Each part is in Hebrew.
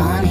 money,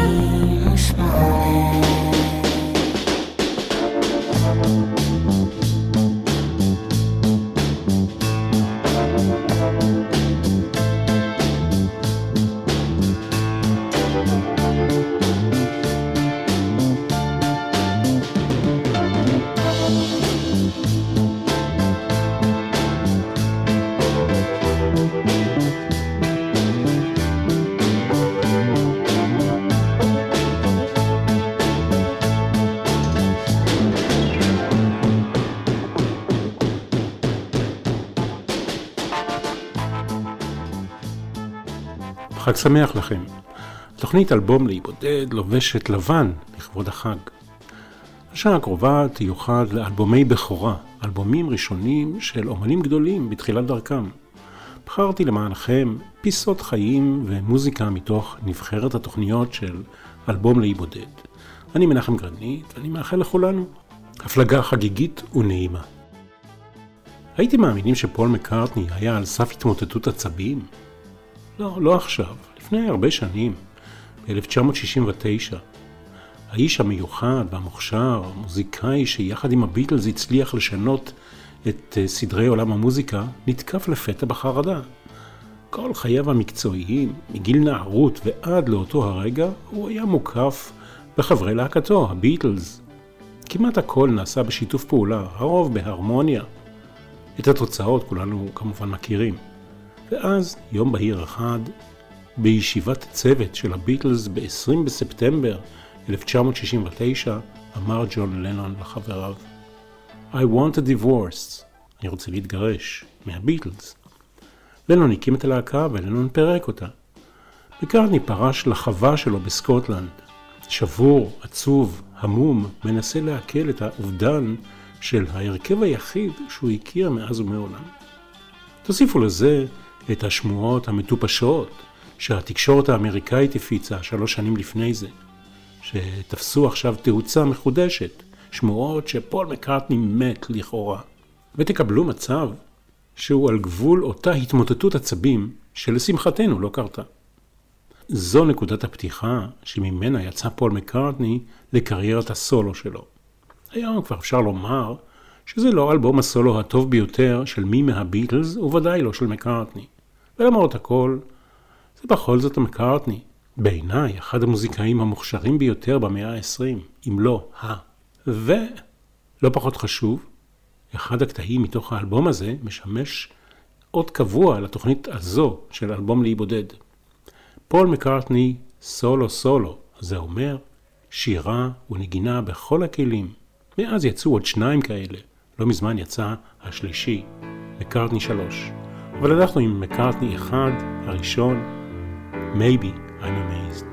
שמח לכם. תוכנית אלבום להיבודד לובשת לבן לכבוד החג. השעה הקרובה תיוחד לאלבומי בכורה, אלבומים ראשונים של אומנים גדולים בתחילת דרכם. בחרתי למענכם פיסות חיים ומוזיקה מתוך נבחרת התוכניות של אלבום להיבודד. אני מנחם גרנית, ואני מאחל לכולנו הפלגה חגיגית ונעימה. הייתם מאמינים שפול מקארטני היה על סף התמוטטות עצבים? לא, לא עכשיו, לפני הרבה שנים, ב-1969. האיש המיוחד והמוכשר, המוזיקאי שיחד עם הביטלס הצליח לשנות את אה, סדרי עולם המוזיקה, נתקף לפתע בחרדה. כל חייו המקצועיים, מגיל נערות ועד לאותו הרגע, הוא היה מוקף בחברי להקתו, הביטלס. כמעט הכל נעשה בשיתוף פעולה, הרוב בהרמוניה. את התוצאות כולנו כמובן מכירים. ואז, יום בהיר אחד, בישיבת צוות של הביטלס ב-20 בספטמבר 1969, אמר ג'ון לנון לחבריו, I want a divorce, אני רוצה להתגרש, מהביטלס. לנון הקים את הלהקה ולנון פירק אותה. מקארטני פרש לחווה שלו בסקוטלנד. שבור, עצוב, המום, מנסה לעכל את האובדן של ההרכב היחיד שהוא הכיר מאז ומעולם. תוסיפו לזה את השמועות המטופשות שהתקשורת האמריקאית הפיצה שלוש שנים לפני זה, שתפסו עכשיו תאוצה מחודשת, שמועות שפול מקארטני מת לכאורה, ותקבלו מצב שהוא על גבול אותה התמוטטות עצבים שלשמחתנו לא קרתה. זו נקודת הפתיחה שממנה יצא פול מקארטני לקריירת הסולו שלו. היום כבר אפשר לומר שזה לא אלבום הסולו הטוב ביותר של מי מהביטלס, וודאי לא של מקארטני. ולמרות הכל, זה בכל זאת מקארטני. בעיניי, אחד המוזיקאים המוכשרים ביותר במאה ה-20, אם לא ה. ולא פחות חשוב, אחד הקטעים מתוך האלבום הזה משמש אות קבוע לתוכנית הזו של אלבום להיבודד. פול מקארטני סולו סולו, זה אומר שירה ונגינה בכל הכלים. מאז יצאו עוד שניים כאלה, לא מזמן יצא השלישי, מקארטני שלוש. אבל אנחנו עם מקארטני אחד, הראשון, Maybe I'm amazed.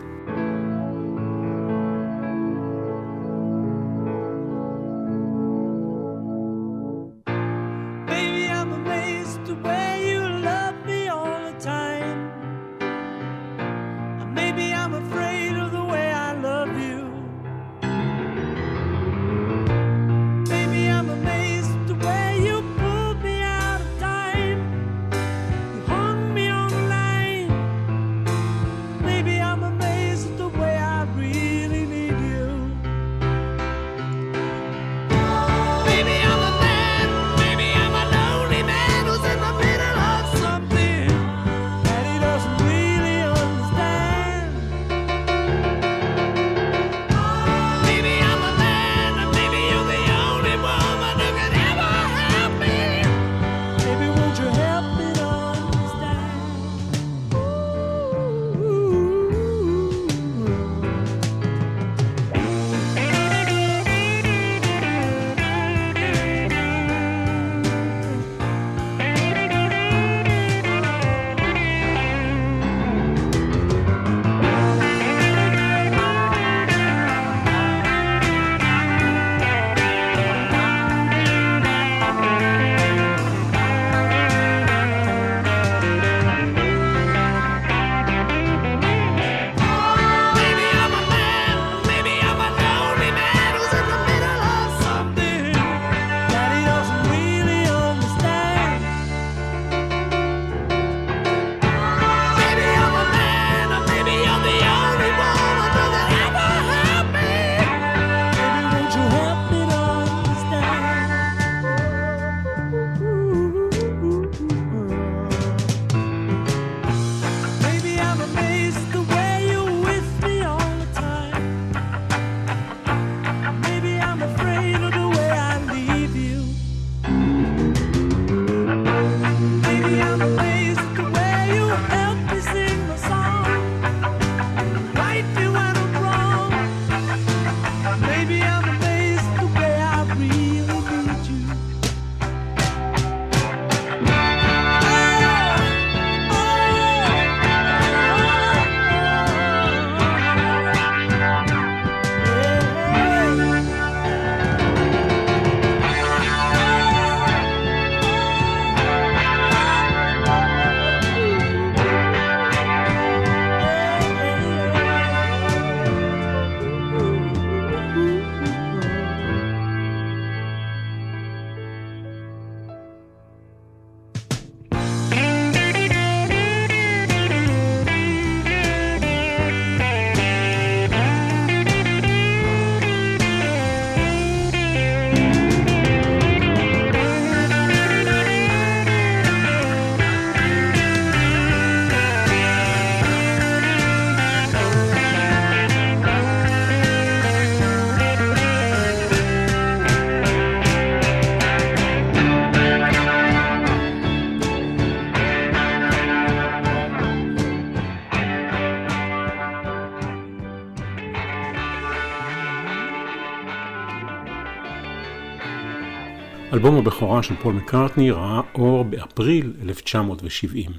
אלבום הבכורה של פול מקארטני ראה אור באפריל 1970.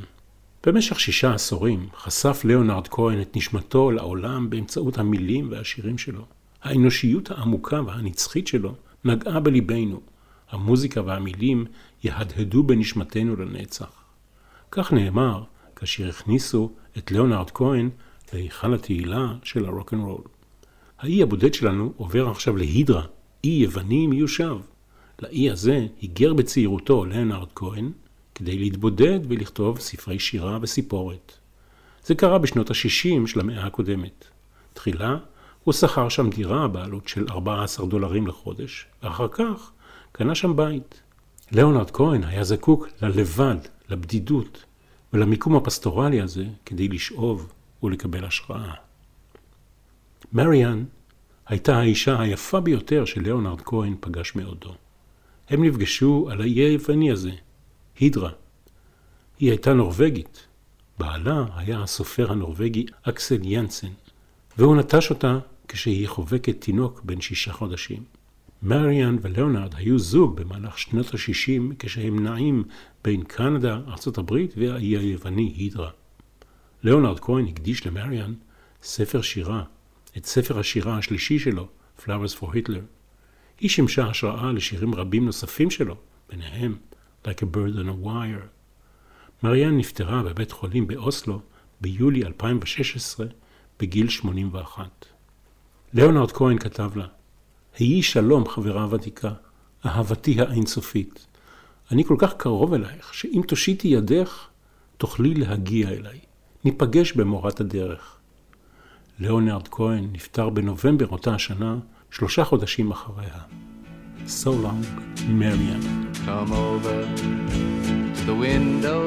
במשך שישה עשורים חשף ליאונרד כהן את נשמתו לעולם באמצעות המילים והשירים שלו. האנושיות העמוקה והנצחית שלו נגעה בליבנו. המוזיקה והמילים יהדהדו בנשמתנו לנצח. כך נאמר כאשר הכניסו את ליאונרד כהן להיכל התהילה של הרוקנרול. האי הבודד שלנו עובר עכשיו להידרה, אי יווני מיושב. לאי הזה היגר בצעירותו ליאונרד כהן כדי להתבודד ולכתוב ספרי שירה וסיפורת. זה קרה בשנות ה-60 של המאה הקודמת. תחילה הוא שכר שם דירה בעלות של 14 דולרים לחודש, ואחר כך קנה שם בית. ליאונרד כהן היה זקוק ללבד, לבדידות ולמיקום הפסטורלי הזה כדי לשאוב ולקבל השראה. מריאן הייתה האישה היפה ביותר שליאונרד כהן פגש מעודו. הם נפגשו על האי היווני הזה, הידרה. היא הייתה נורבגית. בעלה היה הסופר הנורבגי אקסל ינסן, והוא נטש אותה כשהיא חובקת תינוק בן שישה חודשים. מריאן ולאונרד היו זוג במהלך שנות ה-60 כשהם נעים בין קנדה, ארה"ב והאי היווני הידרה. ליאונרד כהן הקדיש למריאן ספר שירה, את ספר השירה השלישי שלו, Flowers for Hitler. היא שימשה השראה לשירים רבים נוספים שלו, ביניהם Like a Bird on a Wire. מריאן נפטרה בבית חולים באוסלו ביולי 2016 בגיל 81. ליאונרד כהן כתב לה, היי שלום חברה ותיקה, אהבתי האינסופית. אני כל כך קרוב אלייך, שאם תושיטי ידך, תוכלי להגיע אליי. ניפגש במורת הדרך. ליאונרד כהן נפטר בנובמבר אותה השנה, שלושה חודשים אחריה. So long, Marian. Come over to the window,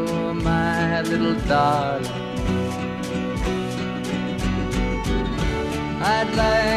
my little darling. I'd like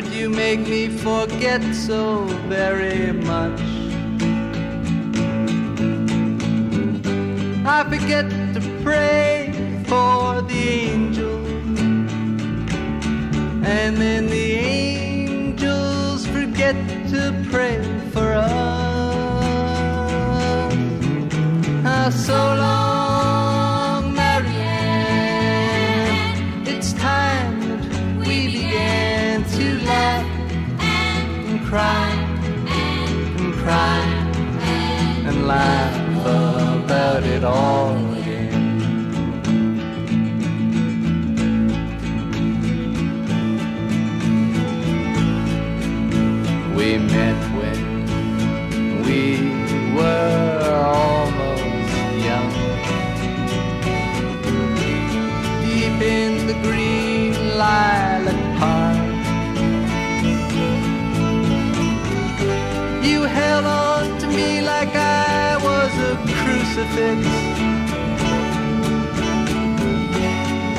But you make me forget so very much. I forget to pray for the angels, and then the angels forget to pray for us. Ah, so long, it all crucifix.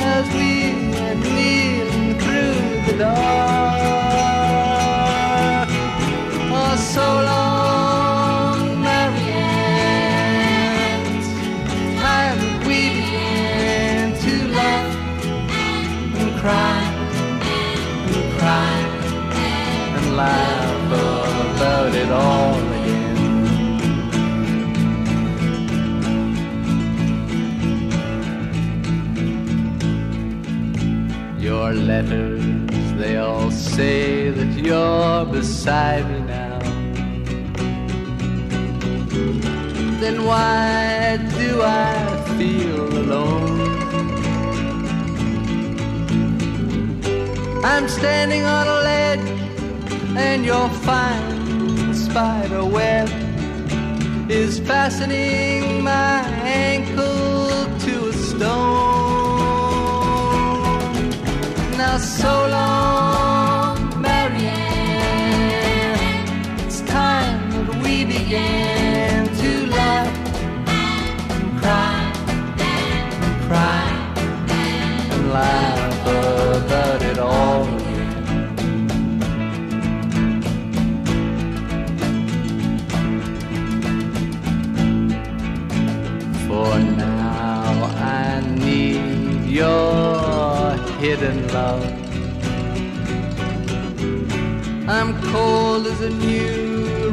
As we went kneeling through the dark. say that you're beside me now. Then why do I feel alone? I'm standing on a ledge and your fine spider web is fastening my ankle to a stone. Now so long. To laugh and cry and cry and laugh about it all. For now I need your hidden love. I'm cold as a new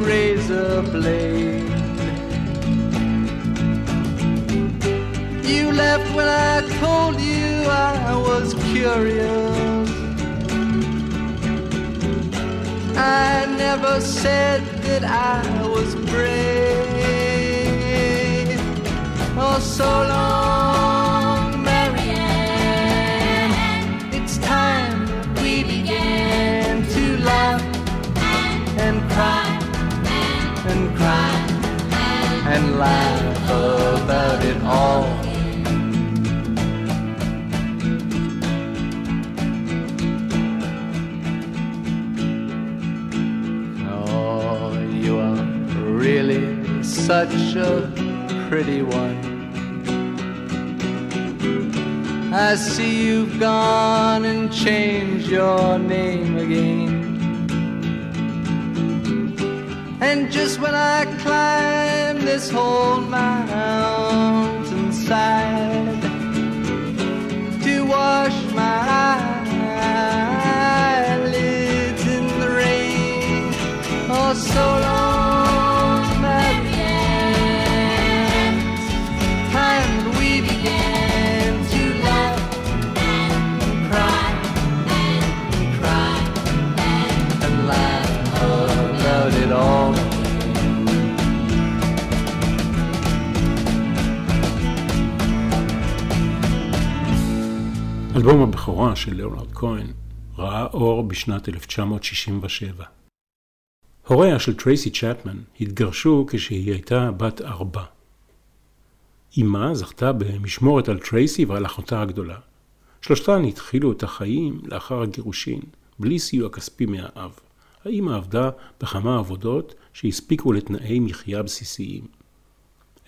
razor blade. You left when I told you I was curious. I never said that I was brave. Oh, so long, Marianne. It's time we began to laugh and laugh about it all. Oh, you are really such a pretty one. I see you've gone and changed your name again. And just when I climb this whole mountainside to wash my eyelids in the rain, oh, so long, אלבום הבכורה של ליאונרד כהן ראה אור בשנת 1967. הוריה של טרייסי צ'פמן התגרשו כשהיא הייתה בת ארבע. אמה זכתה במשמורת על טרייסי ועל אחותה הגדולה. שלושתן התחילו את החיים לאחר הגירושין, בלי סיוע כספי מהאב. האמא עבדה בכמה עבודות שהספיקו לתנאי מחיה בסיסיים.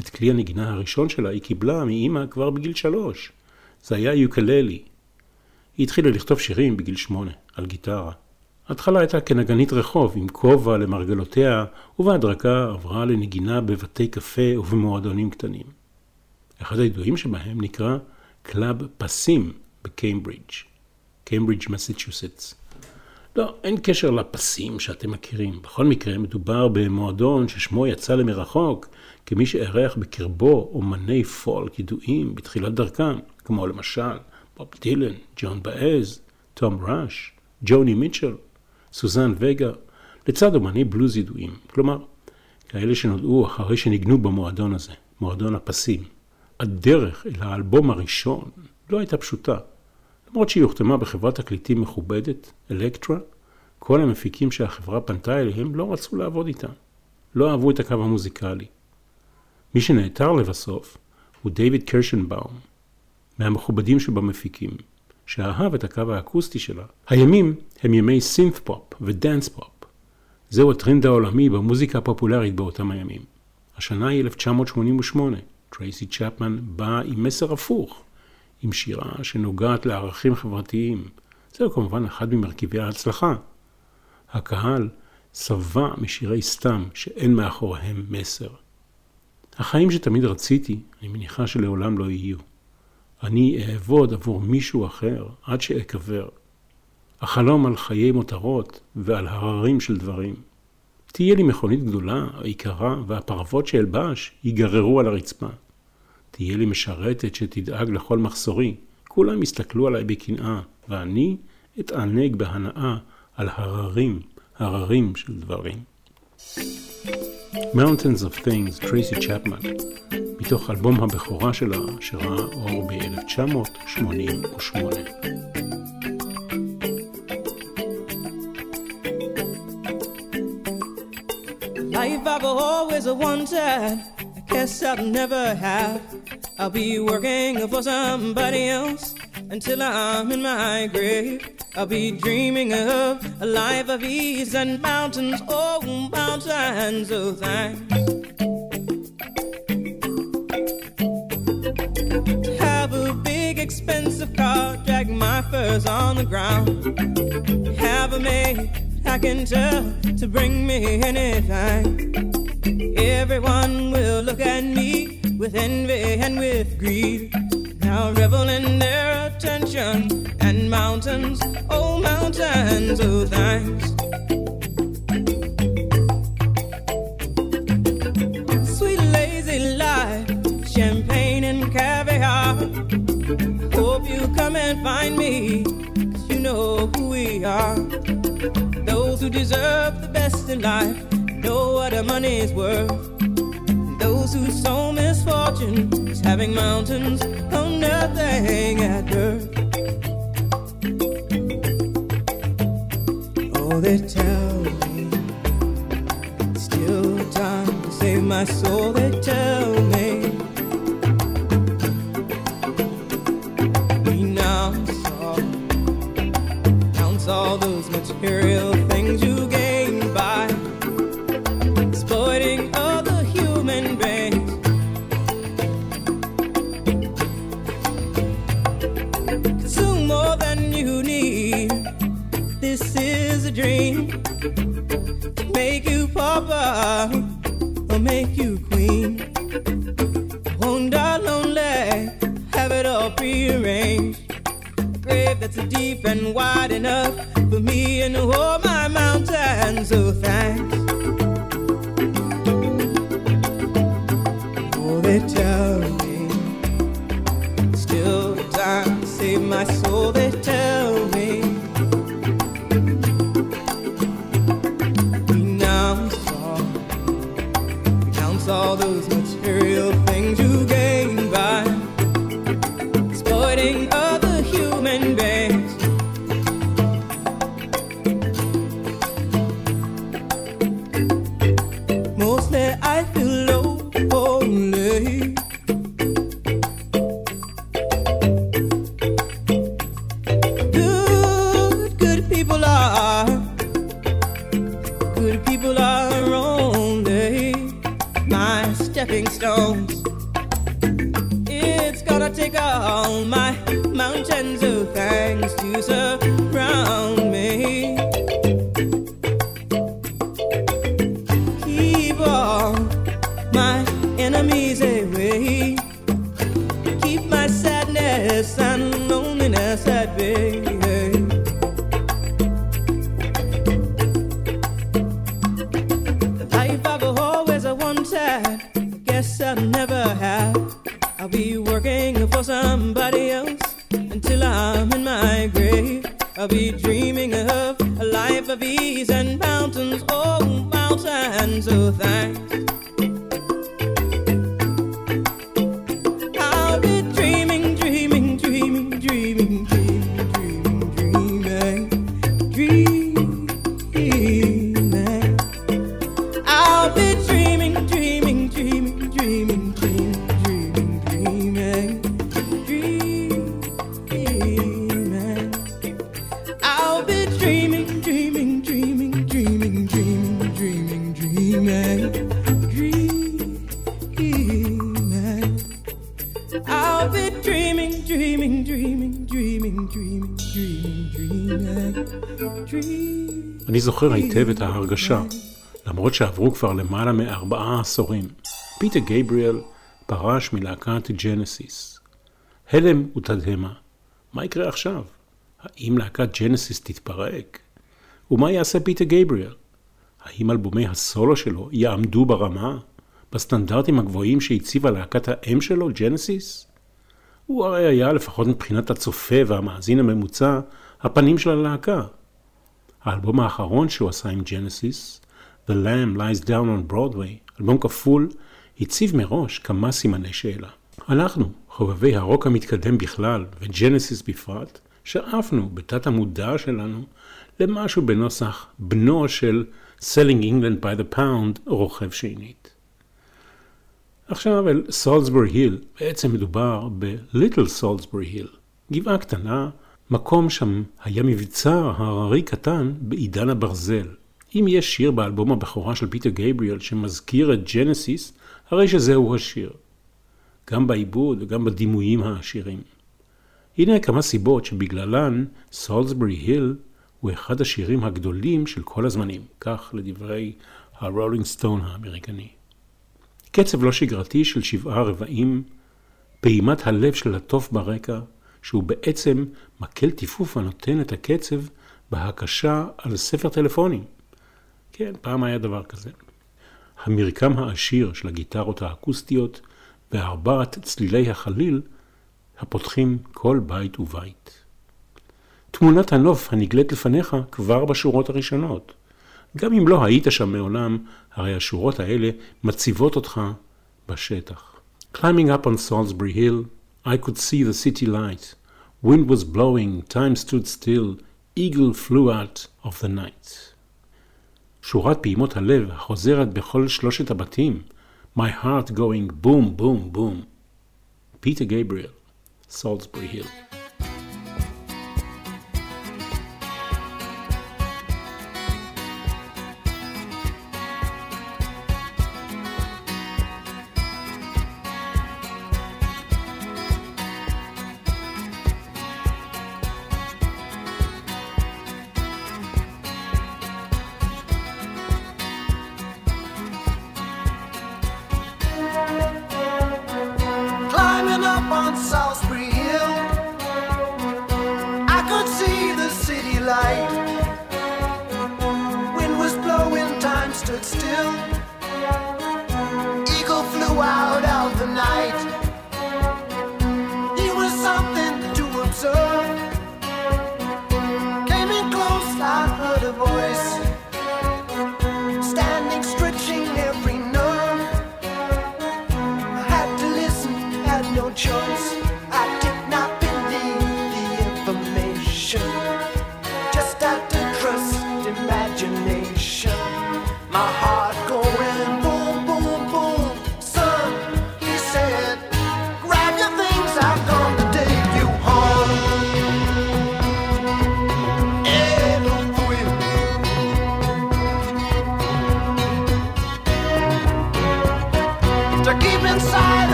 את כלי הנגינה הראשון שלה היא קיבלה מאמא כבר בגיל שלוש. זה היה יוקללי. היא התחילה לכתוב שירים בגיל שמונה, על גיטרה. ההתחלה הייתה כנגנית רחוב, עם כובע למרגלותיה, ובהדרגה עברה לנגינה בבתי קפה ובמועדונים קטנים. אחד הידועים שבהם נקרא קלאב פסים בקיימברידג', קיימברידג' מסצ'וסטס. לא, אין קשר לפסים שאתם מכירים. בכל מקרה, מדובר במועדון ששמו יצא למרחוק, כמי שאירח בקרבו אומני פולק ידועים בתחילת דרכם, כמו למשל בוב דילן, ג'ון באז, תום ראש, ג'וני מיטשל, סוזן וגה, לצד אומני בלוז ידועים, כלומר, כאלה שנודעו אחרי שניגנו במועדון הזה, מועדון הפסים. הדרך אל האלבום הראשון לא הייתה פשוטה. למרות שהיא הוחתמה בחברת תקליטים מכובדת, אלקטרה, כל המפיקים שהחברה פנתה אליהם לא רצו לעבוד איתה. לא אהבו את הקו המוזיקלי. מי שנעתר לבסוף הוא דיוויד קרשנבאום, מהמכובדים שבמפיקים, שאהב את הקו האקוסטי שלה. הימים הם ימי synth pop ו dance pop. זהו הטרנד העולמי במוזיקה הפופולרית באותם הימים. השנה היא 1988. טרייסי צ'פמן באה עם מסר הפוך, עם שירה שנוגעת לערכים חברתיים. זהו כמובן אחד ממרכיבי ההצלחה. הקהל שבע משירי סתם שאין מאחוריהם מסר. החיים שתמיד רציתי, אני מניחה שלעולם לא יהיו. אני אעבוד עבור מישהו אחר עד שאקבר. החלום על חיי מותרות ועל הררים של דברים. תהיה לי מכונית גדולה, יקרה, והפרוות שאלבש ייגררו על הרצפה. תהיה לי משרתת שתדאג לכל מחסורי. כולם יסתכלו עליי בקנאה, ואני אתענג בהנאה על הררים, הררים של דברים. Mountains of Things, טרייסי צ'פמן, מתוך אלבום הבכורה שלה, שראה אור ב-1988. Life I've always wanted, I guess I'll never have. I'll be working for somebody else until I'm in my grave. I'll be dreaming of a life of ease and mountains, oh, mountains of thanks. Have a big expensive car, drag my furs on the ground. Have a maid I can tell to bring me anything. Everyone will look at me with envy and with greed. Now revel in their attention and mountains, oh mountains, oh thanks. Sweet lazy life, champagne and caviar. Hope you come and find me, 'cause you know who we are. Those who deserve the best in life know what the money's worth. Those who sow misfortune is having mountains on nothing at birth. Oh, they tell me still time to save my soul. They tell me. Renounce all, renounce all those thing. ההרגשה, למרות שעברו כבר למעלה מארבעה עשורים. פיטר גייבריאל פרש מלהקת ג'נסיס. הלם ותדהמה. מה יקרה עכשיו? האם להקת ג'נסיס תתפרק? ומה יעשה פיטר גייבריאל? האם אלבומי הסולו שלו יעמדו ברמה? בסטנדרטים הגבוהים שהציבה להקת האם שלו, ג'נסיס? הוא הרי היה, לפחות מבחינת הצופה והמאזין הממוצע, הפנים של הלהקה. האלבום האחרון שהוא עשה עם ג'נסיס, The Lamb Lies Down on Broadway, אלבום כפול, הציב מראש כמה סימני שאלה. אנחנו, חובבי הרוק המתקדם בכלל, וג'נסיס בפרט, שאפנו בתת המודע שלנו למשהו בנוסח בנו של Selling England by the Pound רוכב שנית. עכשיו אל סולסבורי היל, בעצם מדובר בליטל סולסבורי היל, גבעה קטנה, מקום שם היה מבצר הררי קטן בעידן הברזל. אם יש שיר באלבום הבכורה של פיטר גייבריאל שמזכיר את ג'נסיס, הרי שזהו השיר. גם בעיבוד וגם בדימויים העשירים. הנה כמה סיבות שבגללן סולסברי היל הוא אחד השירים הגדולים של כל הזמנים, כך לדברי הרולינג סטון האמריקני. קצב לא שגרתי של שבעה רבעים, פעימת הלב של הטוף ברקע, שהוא בעצם מקל טיפוף הנותן את הקצב בהקשה על ספר טלפונים. כן, פעם היה דבר כזה. המרקם העשיר של הגיטרות האקוסטיות וארבעת צלילי החליל הפותחים כל בית ובית. תמונת הנוף הנגלית לפניך כבר בשורות הראשונות. גם אם לא היית שם מעולם, הרי השורות האלה מציבות אותך בשטח. Climbing up on Salisbury Hill, I could see the city light. Wind was blowing, time stood still, eagle flew out of the night. שורת פעימות הלב החוזרת בכל שלושת הבתים, My heart going boom, boom, boom. Peter Gabriel, Salisbury Hill. Climbing up on Salisbury Hill,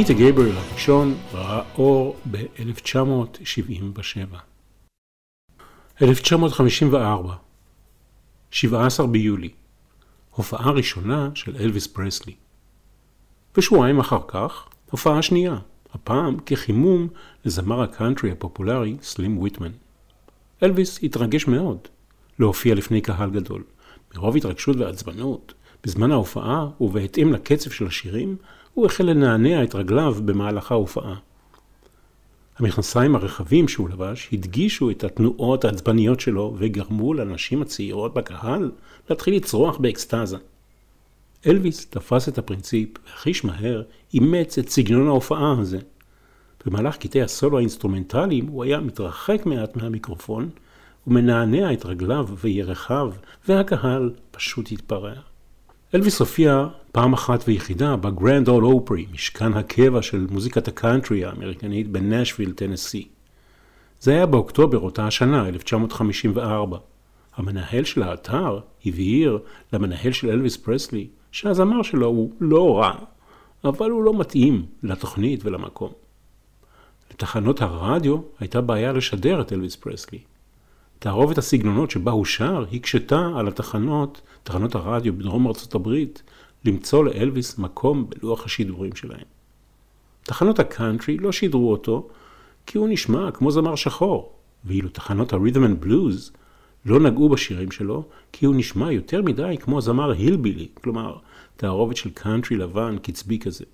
פיטר גייבריאל הראשון ראה אור ב-1977. 1954, 17 ביולי, הופעה ראשונה של אלוויס פרסלי. ושבועיים אחר כך, הופעה שנייה, הפעם כחימום לזמר הקאנטרי הפופולרי סלים ויטמן. אלוויס התרגש מאוד להופיע לפני קהל גדול. מרוב התרגשות ועצבנות, בזמן ההופעה ובהתאם לקצב של השירים, הוא החל לנענע את רגליו במהלך ההופעה. המכנסיים הרחבים שהוא לבש הדגישו את התנועות העצבניות שלו וגרמו לנשים הצעירות בקהל להתחיל לצרוח באקסטזה. אלוויס תפס את הפרינציפ וחיש מהר אימץ את סגנון ההופעה הזה. במהלך קטעי הסולו האינסטרומנטליים הוא היה מתרחק מעט מהמיקרופון ומנענע את רגליו וירכיו והקהל פשוט התפרע. אלוויס הופיע פעם אחת ויחידה בגרנד אול אופרי, משכן הקבע של מוזיקת הקאנטרי האמריקנית בנשוויל, טנסי. זה היה באוקטובר אותה השנה, 1954. המנהל של האתר הבהיר למנהל של אלוויס פרסלי שהזמר שלו הוא לא רע, אבל הוא לא מתאים לתוכנית ולמקום. לתחנות הרדיו הייתה בעיה לשדר את אלוויס פרסלי. תערובת הסגנונות שבה הוא שר הקשתה על התחנות, תחנות הרדיו בדרום ארצות הברית, למצוא לאלוויס מקום בלוח השידורים שלהם. תחנות הקאנטרי לא שידרו אותו כי הוא נשמע כמו זמר שחור, ואילו תחנות הרית'ם אנד בלוז לא נגעו בשירים שלו כי הוא נשמע יותר מדי כמו זמר הילבילי, כלומר תערובת של קאנטרי לבן קצבי כזה.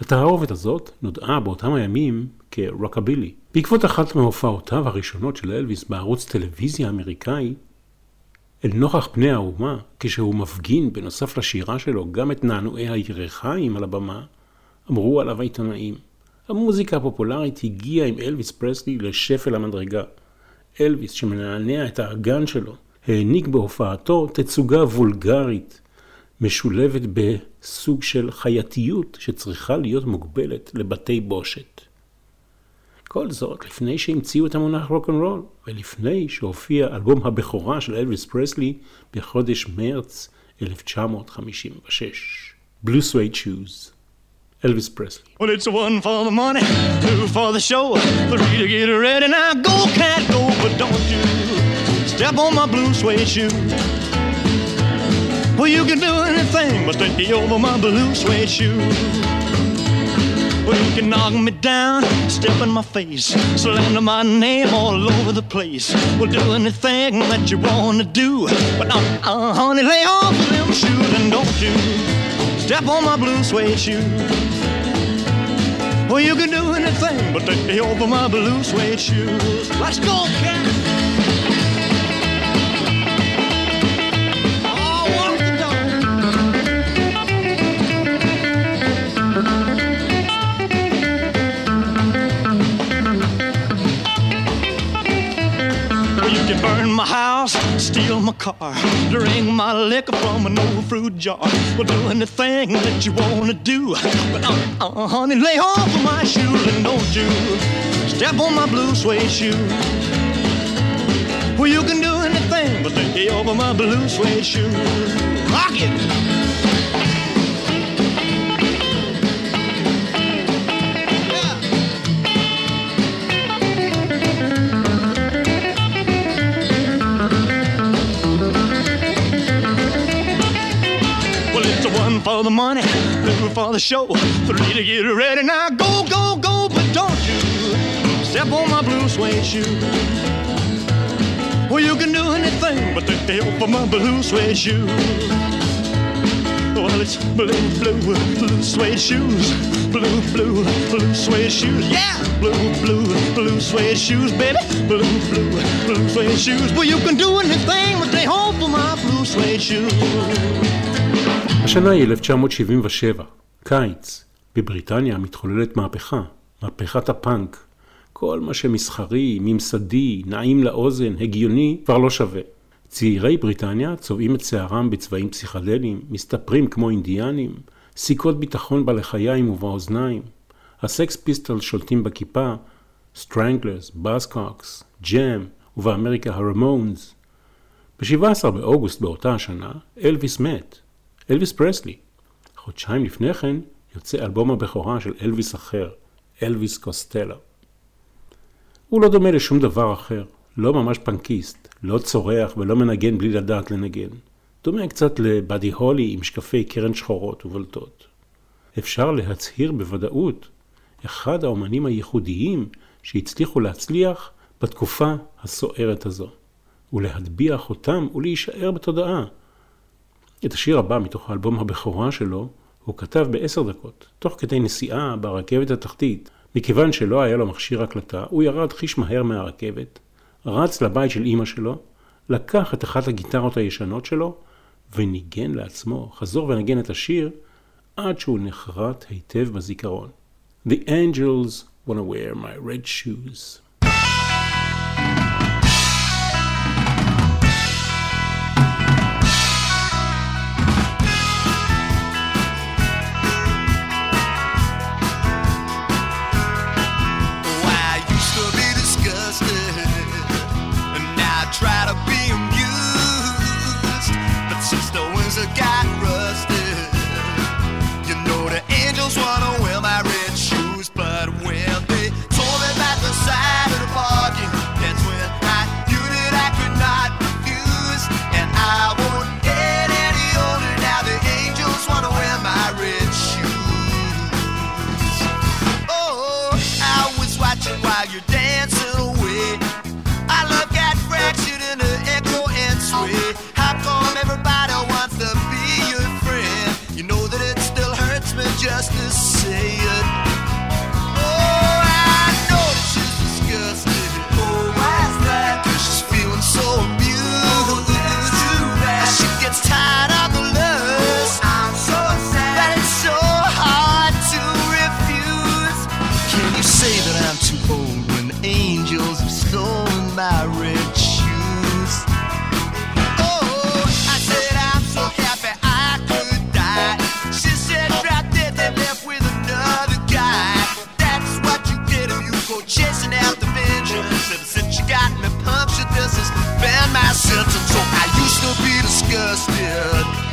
התערובת הזאת נודעה באותם הימים כרוקבילי. בעקבות אחת מהופעותיו הראשונות של אלוויס בערוץ טלוויזיה אמריקאי, אל נוכח פני האומה, כשהוא מפגין בנוסף לשירה שלו גם את נענועי הירכיים על הבמה, אמרו עליו העיתונאים. המוזיקה הפופולרית הגיעה עם אלוויס פרסלי לשפל המדרגה. אלוויס שמנענע את האגן שלו, העניק בהופעתו תצוגה וולגרית, משולבת בסוג של חייתיות שצריכה להיות מוגבלת לבתי בושת. כל זאת לפני שהמציאו את המונח רוקנרול, ולפני שהופיע אלבום הבכורה של אלוויס פרסלי בחודש מרץ 1956. Blue Suede Shoes, אלוויס פרסלי. Well, it's one for the money, two for the show, three to get ready. Now go, cat, go, but don't you step on my blue suede shoe. Well, you can do anything but stay over my blue suede shoe. Well, you can knock me down, step in my face, slander my name all over the place. Well, do anything that you wanna do, but uh, uh, honey, lay off them shoes and don't you step on my blue suede shoe. Well, you can do anything but stay over my blue suede shoes. Let's go, cat. You burn my house, steal my car, drink my liquor from an old fruit jar. Well, do anything that you wanna do, but uh, uh, honey, lay off of my shoes and don't you step on my blue suede shoe. Well, you can do anything but lay over my blue suede shoe. Rock it. For the money, two for the show, three to get ready. Now go, go, go, but don't you step on my blue suede shoe. Well, you can do anything but stay over my blue suede shoe. Well, it's blue, blue, blue suede shoes. Blue, blue, blue suede shoes. Yeah! Blue, blue, blue suede shoes, baby. Blue, blue, blue suede shoes. Well, you can do anything but stay home for my blue suede shoes. השנה היא 1977, קיץ. בבריטניה מתחוללת מהפכה, מהפכת הפאנק. כל מה שמסחרי, ממסדי, נעים לאוזן, הגיוני, כבר לא שווה. צעירי בריטניה צובעים את שערם בצבעים פסיכדליים, מסתפרים כמו אינדיאנים, סיכות ביטחון בלחיים ובאוזניים. הסקס פיסטולס שולטים בכיפה, סטרנגלרס, באזקוקס, ג'ם, ובאמריקה הרמונס. ב-17 באוגוסט באותה השנה, אלוויס מת. אלוויס פרסלי. חודשיים לפני כן יוצא אלבום הבכורה של אלוויס אחר, אלוויס קוסטלו. הוא לא דומה לשום דבר אחר, לא ממש פנקיסט, לא צורח ולא מנגן בלי לדעת לנגן. דומה קצת לבאדי הולי עם משקפי קרן שחורות ובולטות. אפשר להצהיר בוודאות, אחד האומנים הייחודיים שהצליחו להצליח בתקופה הסוערת הזו, ולהטביע חותם ולהישאר בתודעה. את השיר הבא מתוך האלבום הבכורה שלו הוא כתב בעשר דקות, תוך כדי נסיעה ברכבת התחתית. מכיוון שלא היה לו מכשיר הקלטה, הוא ירד חיש מהר מהרכבת, רץ לבית של אימא שלו, לקח את אחת הגיטרות הישנות שלו, וניגן לעצמו, חזור ונגן את השיר, עד שהוא נחרט היטב בזיכרון. The angels wanna wear my red shoes. Say that I'm too old when the angels have stolen my red shoes? Oh, I said I'm so happy I could die. She said drop dead and left with another guy. That's what you get if you go chasing after vengeance. Ever since you got me punctured, this has been my sentence. So I used to be disgusted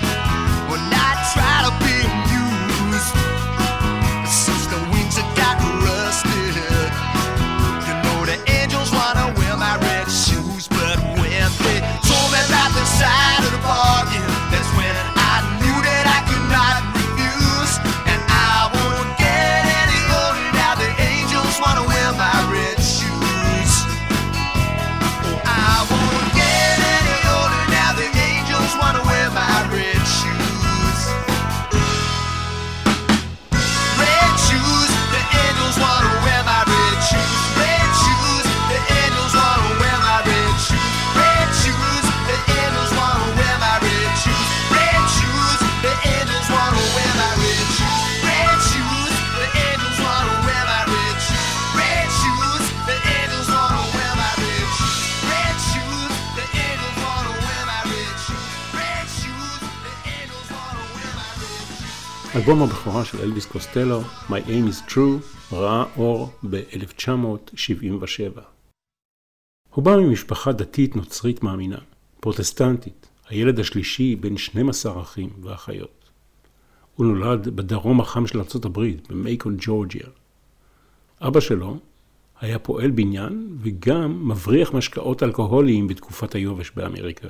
אלבום הבכורה של אלוויס קוסטלו, My Aim is True, ראה אור ב-1977. הוא בא ממשפחה דתית נוצרית מאמינה, פרוטסטנטית, הילד השלישי בין 12 אחים ואחיות. הוא נולד בדרום החם של ארצות הברית, במייקון, ג'ורג'יה. אבא שלו היה פועל בניין וגם מבריח משקאות אלכוהוליים בתקופת היובש באמריקה.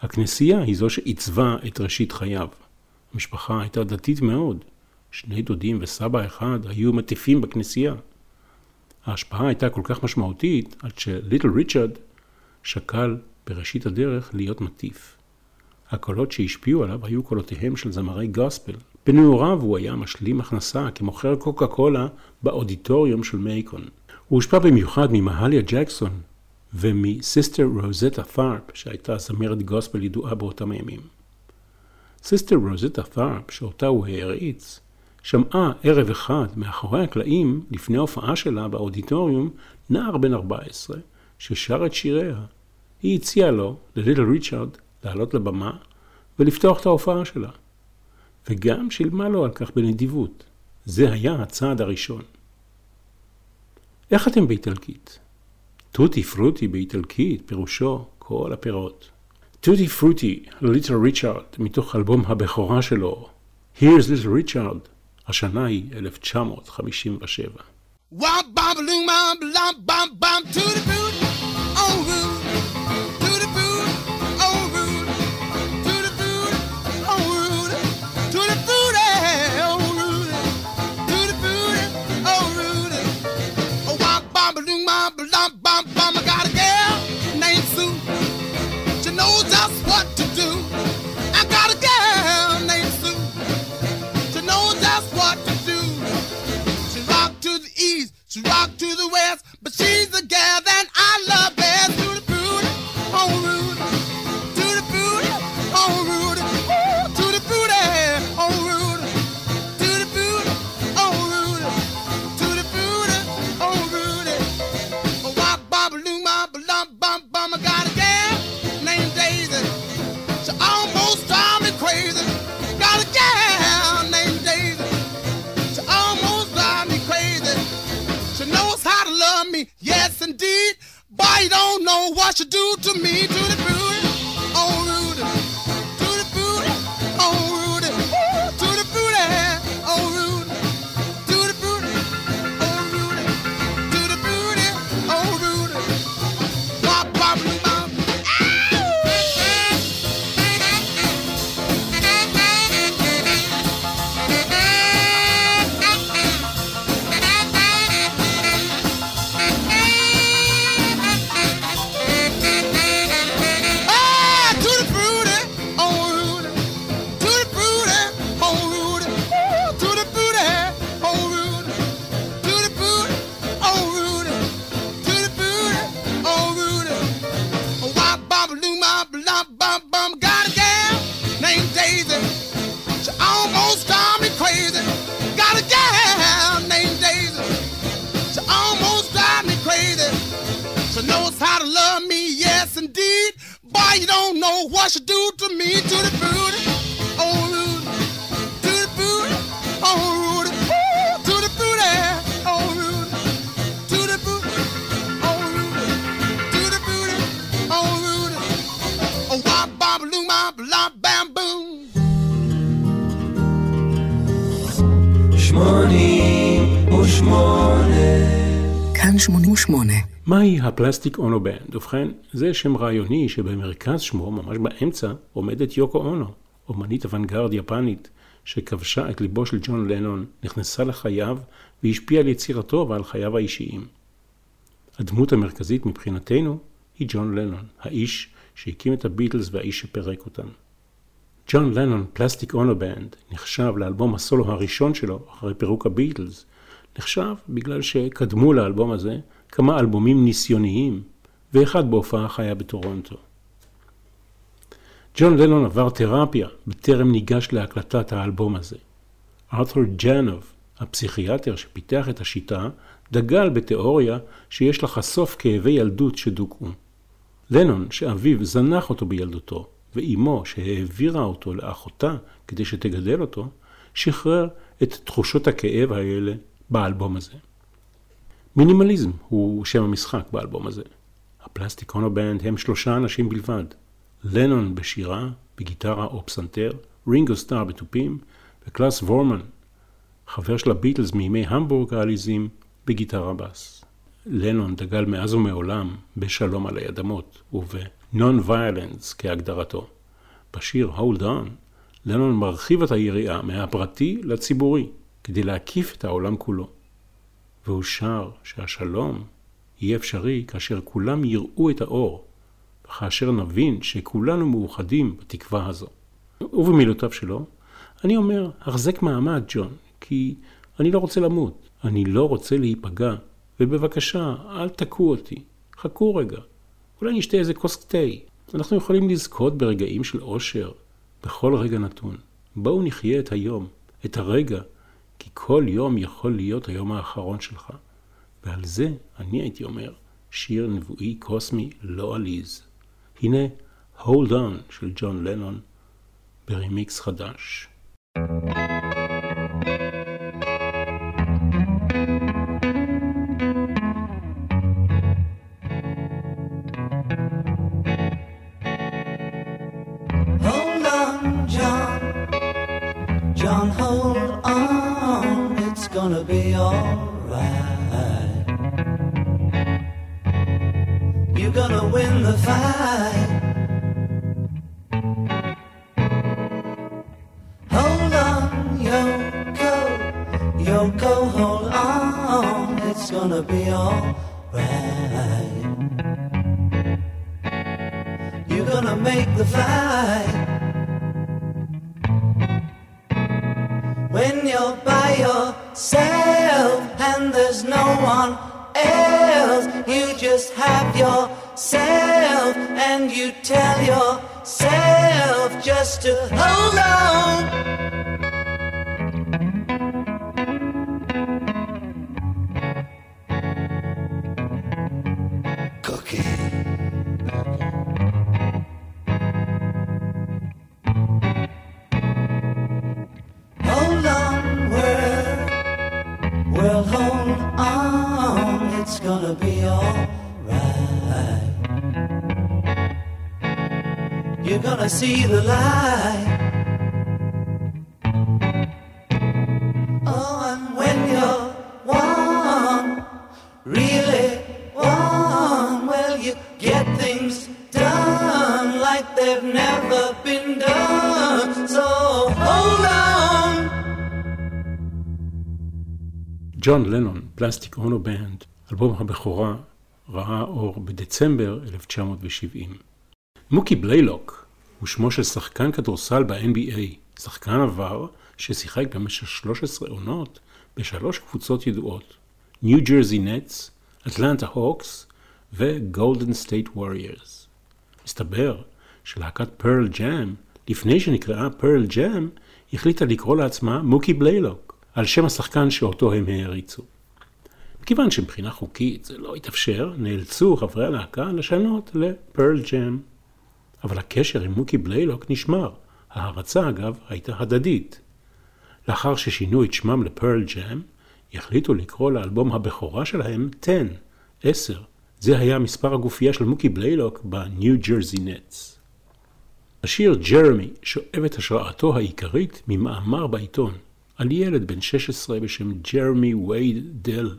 הכנסייה היא זו שעיצבה את ראשית חייו. המשפחה הייתה דתית מאוד. שני דודים וסבא אחד היו מטיפים בכנסייה. ההשפעה הייתה כל כך משמעותית עד שליטל ריצ'רד שקל בראשית הדרך להיות מטיף. הקולות שהשפיעו עליו היו קולותיהם של זמרי גוספל. בנעוריו הוא היה משלים הכנסה כמוכר קוקה קולה באודיטוריום של מייקון. הוא הושפע במיוחד ממהליה ג'קסון ומסיסטר רוזטה ת'ארפ, שהייתה זמרת גוספל ידועה באותם הימים. סיסטר רוזטה ת'ארפ, שאותה הוא העריץ, שמעה ערב אחד מאחורי הקלעים, לפני ההופעה שלה באודיטוריום, נער בן 14, ששר את שיריה. היא הציעה לו, לליטל ריצ'רד, לעלות לבמה ולפתוח את ההופעה שלה. וגם שילמה לו על כך בנדיבות. זה היה הצעד הראשון. איך אתם באיטלקית? טוטי פרוטי באיטלקית, פירושו כל הפירות. טוטי פרוטי, ליטל ריצ'רד, מתוך אלבום הבכורה שלו, Here's Little Richard, השנה היא 1957. Wop bom balloon bom bom bom bom to the boot to the west, but she's the gal that I love best. כאן 88. מהי הפלסטיק אונו בנד? ובכן, זה שם רעיוני שבמרכז שמו, ממש באמצע, עומדת יוקו אונו, אומנית אוונגרד יפנית, שכבשה את ליבו של ג'ון לנון, נכנסה לחייו והשפיעה על יצירתו ועל חייו האישיים. הדמות המרכזית מבחינתנו היא ג'ון לנון, האיש שהקים את הביטלס והאיש שפירק אותם. ג'ון לנון, פלסטיק אונו בנד, נחשב לאלבום הסולו הראשון שלו אחרי פירוק הביטלס. נחשב בגלל שקדמו לאלבום הזה כמה אלבומים ניסיוניים, ואחד בהופעה חיה בטורונטו. ג'ון לנון עבר תרפיה בטרם ניגש להקלטת האלבום הזה. ארתור ג'אנוב, הפסיכיאטר שפיתח את השיטה, דגל בתיאוריה שיש לחשוף כאבי ילדות שדוכאו. לנון, שאביו זנח אותו בילדותו, ואימו, שהעבירה אותו לאחותה כדי שתגדל אותו, שחרר את תחושות הכאב האלה באלבום הזה. מינימליזם הוא שם המשחק באלבום הזה. הפלסטיק אונו בנד הם שלושה אנשים בלבד. לנון בשירה, בגיטרה או פסנתר, רינגו סטאר בתופים, וקלאוס פורמן, חבר של הביטלס מימי המבורג העליזים, בגיטרה בס. לנון דגל מאז ומעולם בשלום עלי אדמות וב-non violence כהגדרתו. בשיר Hold On, לנון מרחיב את היריעה מהפרטי לציבורי, כדי להקיף את העולם כולו. והוא שר שהשלום יהיה אפשרי כאשר כולם יראו את האור, וכאשר נבין שכולנו מאוחדים בתקווה הזו. ובמילותיו שלו, אני אומר, החזק מעמד, ג'ון, כי אני לא רוצה למות, אני לא רוצה להיפגע, ובבקשה, אל תכו אותי, חכו רגע, אולי נשתה איזה כוס תה. אנחנו יכולים לזכות ברגעים של אושר, בכל רגע נתון. בואו נחיה את היום, את הרגע, כי כל יום יכול להיות היום האחרון שלך. ועל זה אני הייתי אומר, שיר נבואי קוסמי לא עליז. הנה, Hold On של ג'ון לנון, ברימיקס חדש. Hold on, the light. Oh, and when you're one, really one, well, you get things done like they've never been done. So hold on. ג'ון לנון, פלסטיק אונו בנד, אלבום הבכורה, ראה אור בדצמבר 1970. מוקי בליילוק הוא שמו של שחקן כדורסל ב-NBA, שחקן עבר ששיחק במשך 13 עונות בשלוש קבוצות ידועות, ניו ג'רזי נטס, אטלנטה הוקס וגולדן סטייט ווריורס. מסתבר שלהקת פרל ג'אם, לפני שנקראה פרל ג'אם, החליטה לקרוא לעצמה מוקי בליילוק, על שם השחקן שאותו הם העריצו. מכיוון שמבחינה חוקית זה לא התאפשר, נאלצו חברי הלהקה לשנות לפרל ג'אם. אבל הקשר עם מוקי בליילוק נשמר. ההערצה, אגב, הייתה הדדית. לאחר ששינו את שמם לפרל ג'אם, החליטו לקרוא לאלבום הבכורה שלהם 10, 10. זה היה מספר הגופייה של מוקי בליילוק בניו ג'רזי נטס. השיר ג'רמי שואב את השראתו העיקרית ממאמר בעיתון על ילד בן 16 בשם ג'רמי וייד דל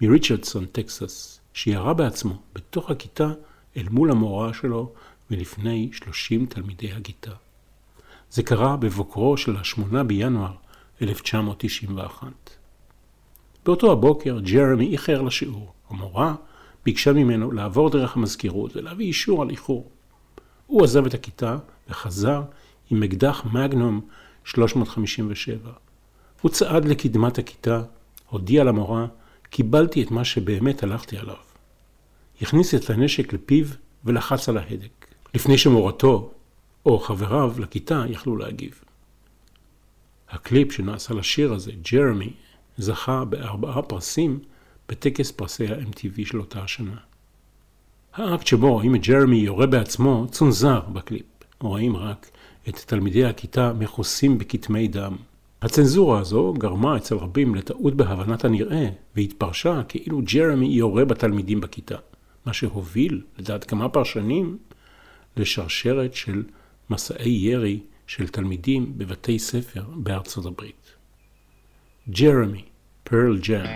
מריצ'רדסון, טקסס, שירה בעצמו בתוך הכיתה אל מול המורה שלו ולפני 30 תלמידי הכיתה. זה קרה בבוקרו של ה-8 בינואר 1991. באותו הבוקר ג'רמי איחר לשיעור. המורה ביקשה ממנו לעבור דרך המזכירות ולהביא אישור על איחור. הוא עזב את הכיתה וחזר עם אקדח מגנום 357. הוא צעד לקדמת הכיתה, הודיע למורה, קיבלתי את מה שבאמת הלכתי עליו. הכניס את הנשק לפיו ולחץ על ההדק, לפני שמורתו או חבריו לכיתה יכלו להגיב. הקליפ שנעשה לשיר הזה, ג'רמי, זכה בארבעה פרסים בטקס פרסי ה-MTV של אותה השנה. האקט שבו רואים את ג'רמי יורה בעצמו צונזר בקליפ. רואים רק את תלמידי הכיתה מכוסים בכתמי דם. הצנזורה הזו גרמה אצל רבים לטעות בהבנת הנראה, והתפרשה כאילו ג'רמי יורה בתלמידים בכיתה, מה שהוביל, לדעת כמה פרשנים, לשרשרת של מסעי ירי של תלמידים בבתי ספר בארצות הברית. ג'רמי, פרל ג'ם.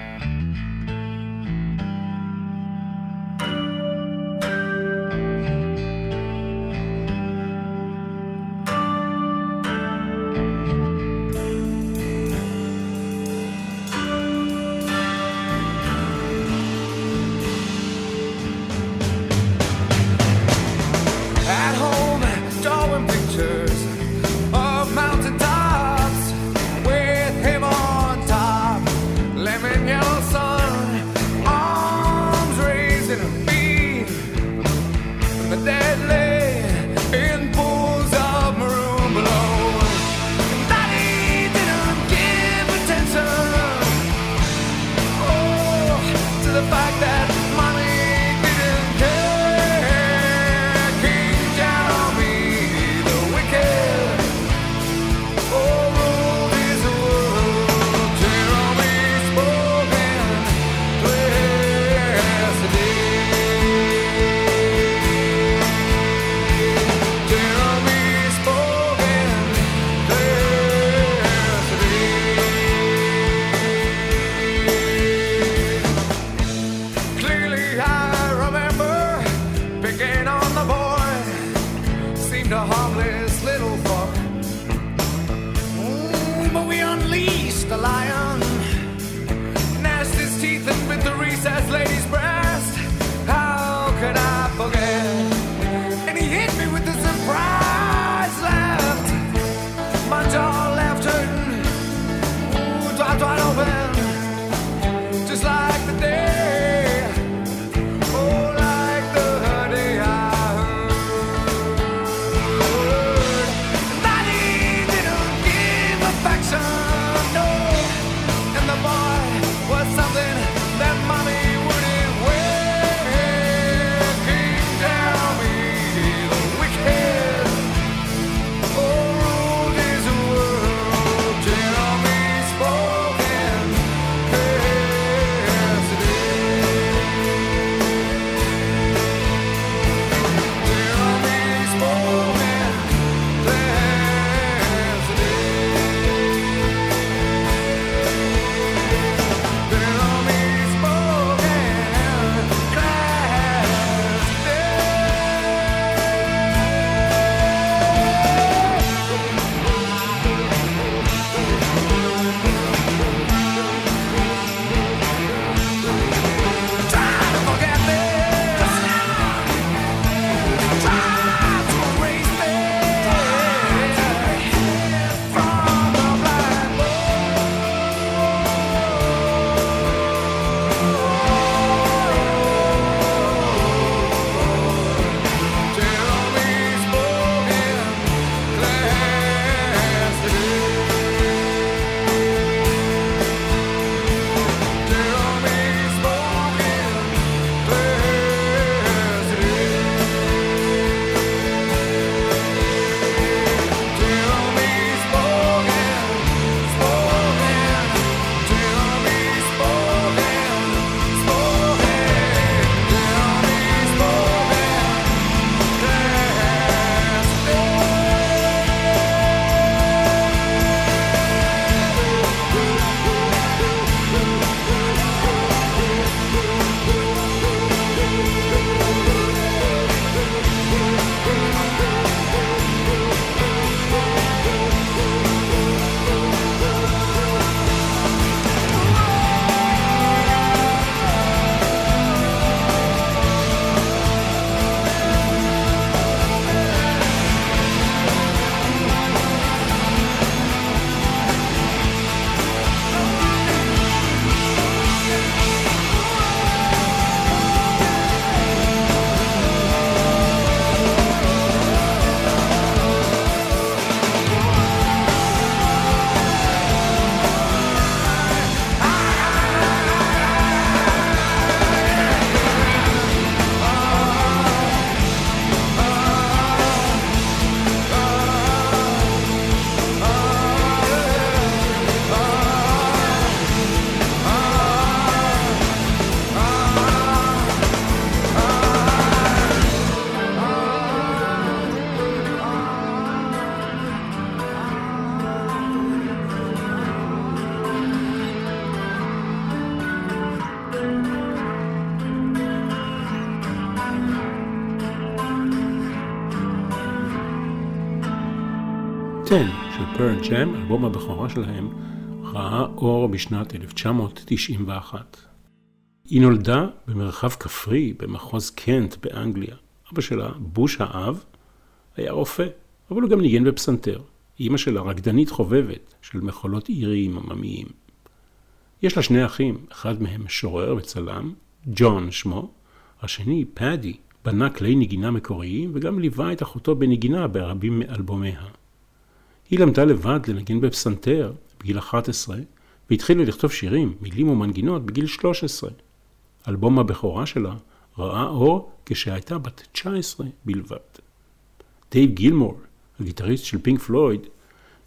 פרל ג'ם, אלבום הבכורה שלהם, ראה אור בשנת 1991. היא נולדה במרחב כפרי במחוז קנט באנגליה. אבא שלה, בוש האב, היה רופא, אבל הוא גם ניגן בפסנתר. אימא שלה רקדנית חובבת של מחולות איריים עממיים. יש לה שני אחים, אחד מהם משורר וצלם, ג'ון שמו, השני, פאדי, בנה כלי נגינה מקוריים וגם ליווה את אחותו בנגינה ברבים מאלבומיה. היא למדה לבד לנגן בפסנתר בגיל 11 והתחילה לכתוב שירים, מילים ומנגינות בגיל 13. אלבום הבכורה שלה ראה אור כשהייתה בת 19 בלבד. דייב גילמור, הגיטריסט של פינק פלויד,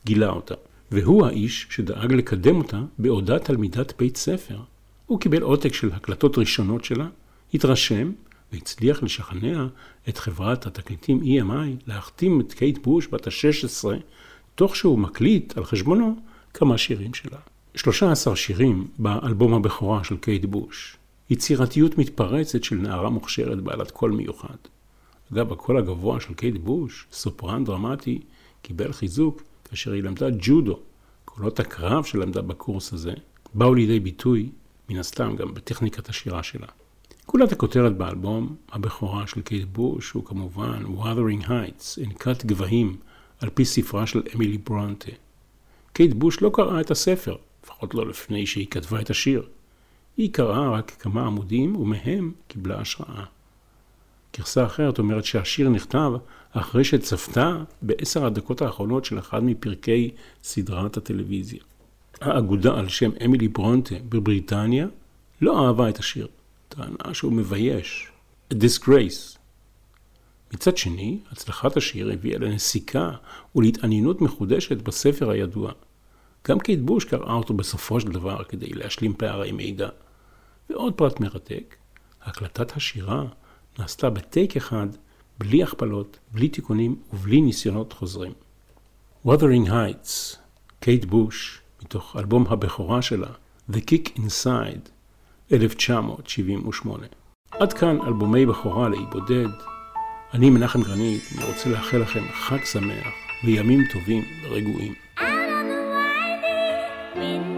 גילה אותה, והוא האיש שדאג לקדם אותה בעודה תלמידת בית ספר. הוא קיבל עותק של הקלטות ראשונות שלה, התרשם והצליח לשכנע את חברת התקליטים EMI להחתים את קייט בוש בת ה-16, תוך שהוא מקליט על חשבונו כמה שירים שלה. 13 שירים באלבום הבכורה של קייט בוש. יצירתיות מתפרצת של נערה מוכשרת בעלת קול מיוחד. אגב, הקול הגבוה של קייט בוש, סופרן דרמטי, קיבל חיזוק כאשר היא למדה ג'ודו. קולות הקרב שלמדה בקורס הזה באו לידי ביטוי, מן הסתם, גם בטכניקת השירה שלה. גולת הכותרת באלבום, הבכורה של קייט בוש, הוא כמובן Wuthering Heights, אנקת גבהים, על פי ספרה של אמילי ברונטה. קייט בוש לא קראה את הספר, לפחות לא לפני שהיא כתבה את השיר. היא קראה רק כמה עמודים, ומהם קיבלה השראה. גרסה אחרת אומרת שהשיר נכתב אחרי שצפתה בעשר הדקות האחרונות של אחד מפרקי סדרת הטלוויזיה. האגודה על שם אמילי ברונטה בבריטניה לא אהבה את השיר. טענה שהוא מבייש. A disgrace. מצד שני, הצלחת השיר הביאה לנסיקה ולהתעניינות מחודשת בספר הידוע. גם קייט בוש קראה אותו בסופו של דבר כדי להשלים פערי מידע. ועוד פרט מרתק, הקלטת השירה נעשתה בטייק אחד, בלי הכפלות, בלי תיקונים ובלי ניסיונות חוזרים. Wuthering Heights, קייט בוש, מתוך אלבום הבכורה שלה, The Kick Inside, 1978. עד כאן אלבומי בכורה לאי בודד. אני מנחם גרנית, רוצה לאחל לכם חג שמח וימים טובים ורגועים. Could you leave me when I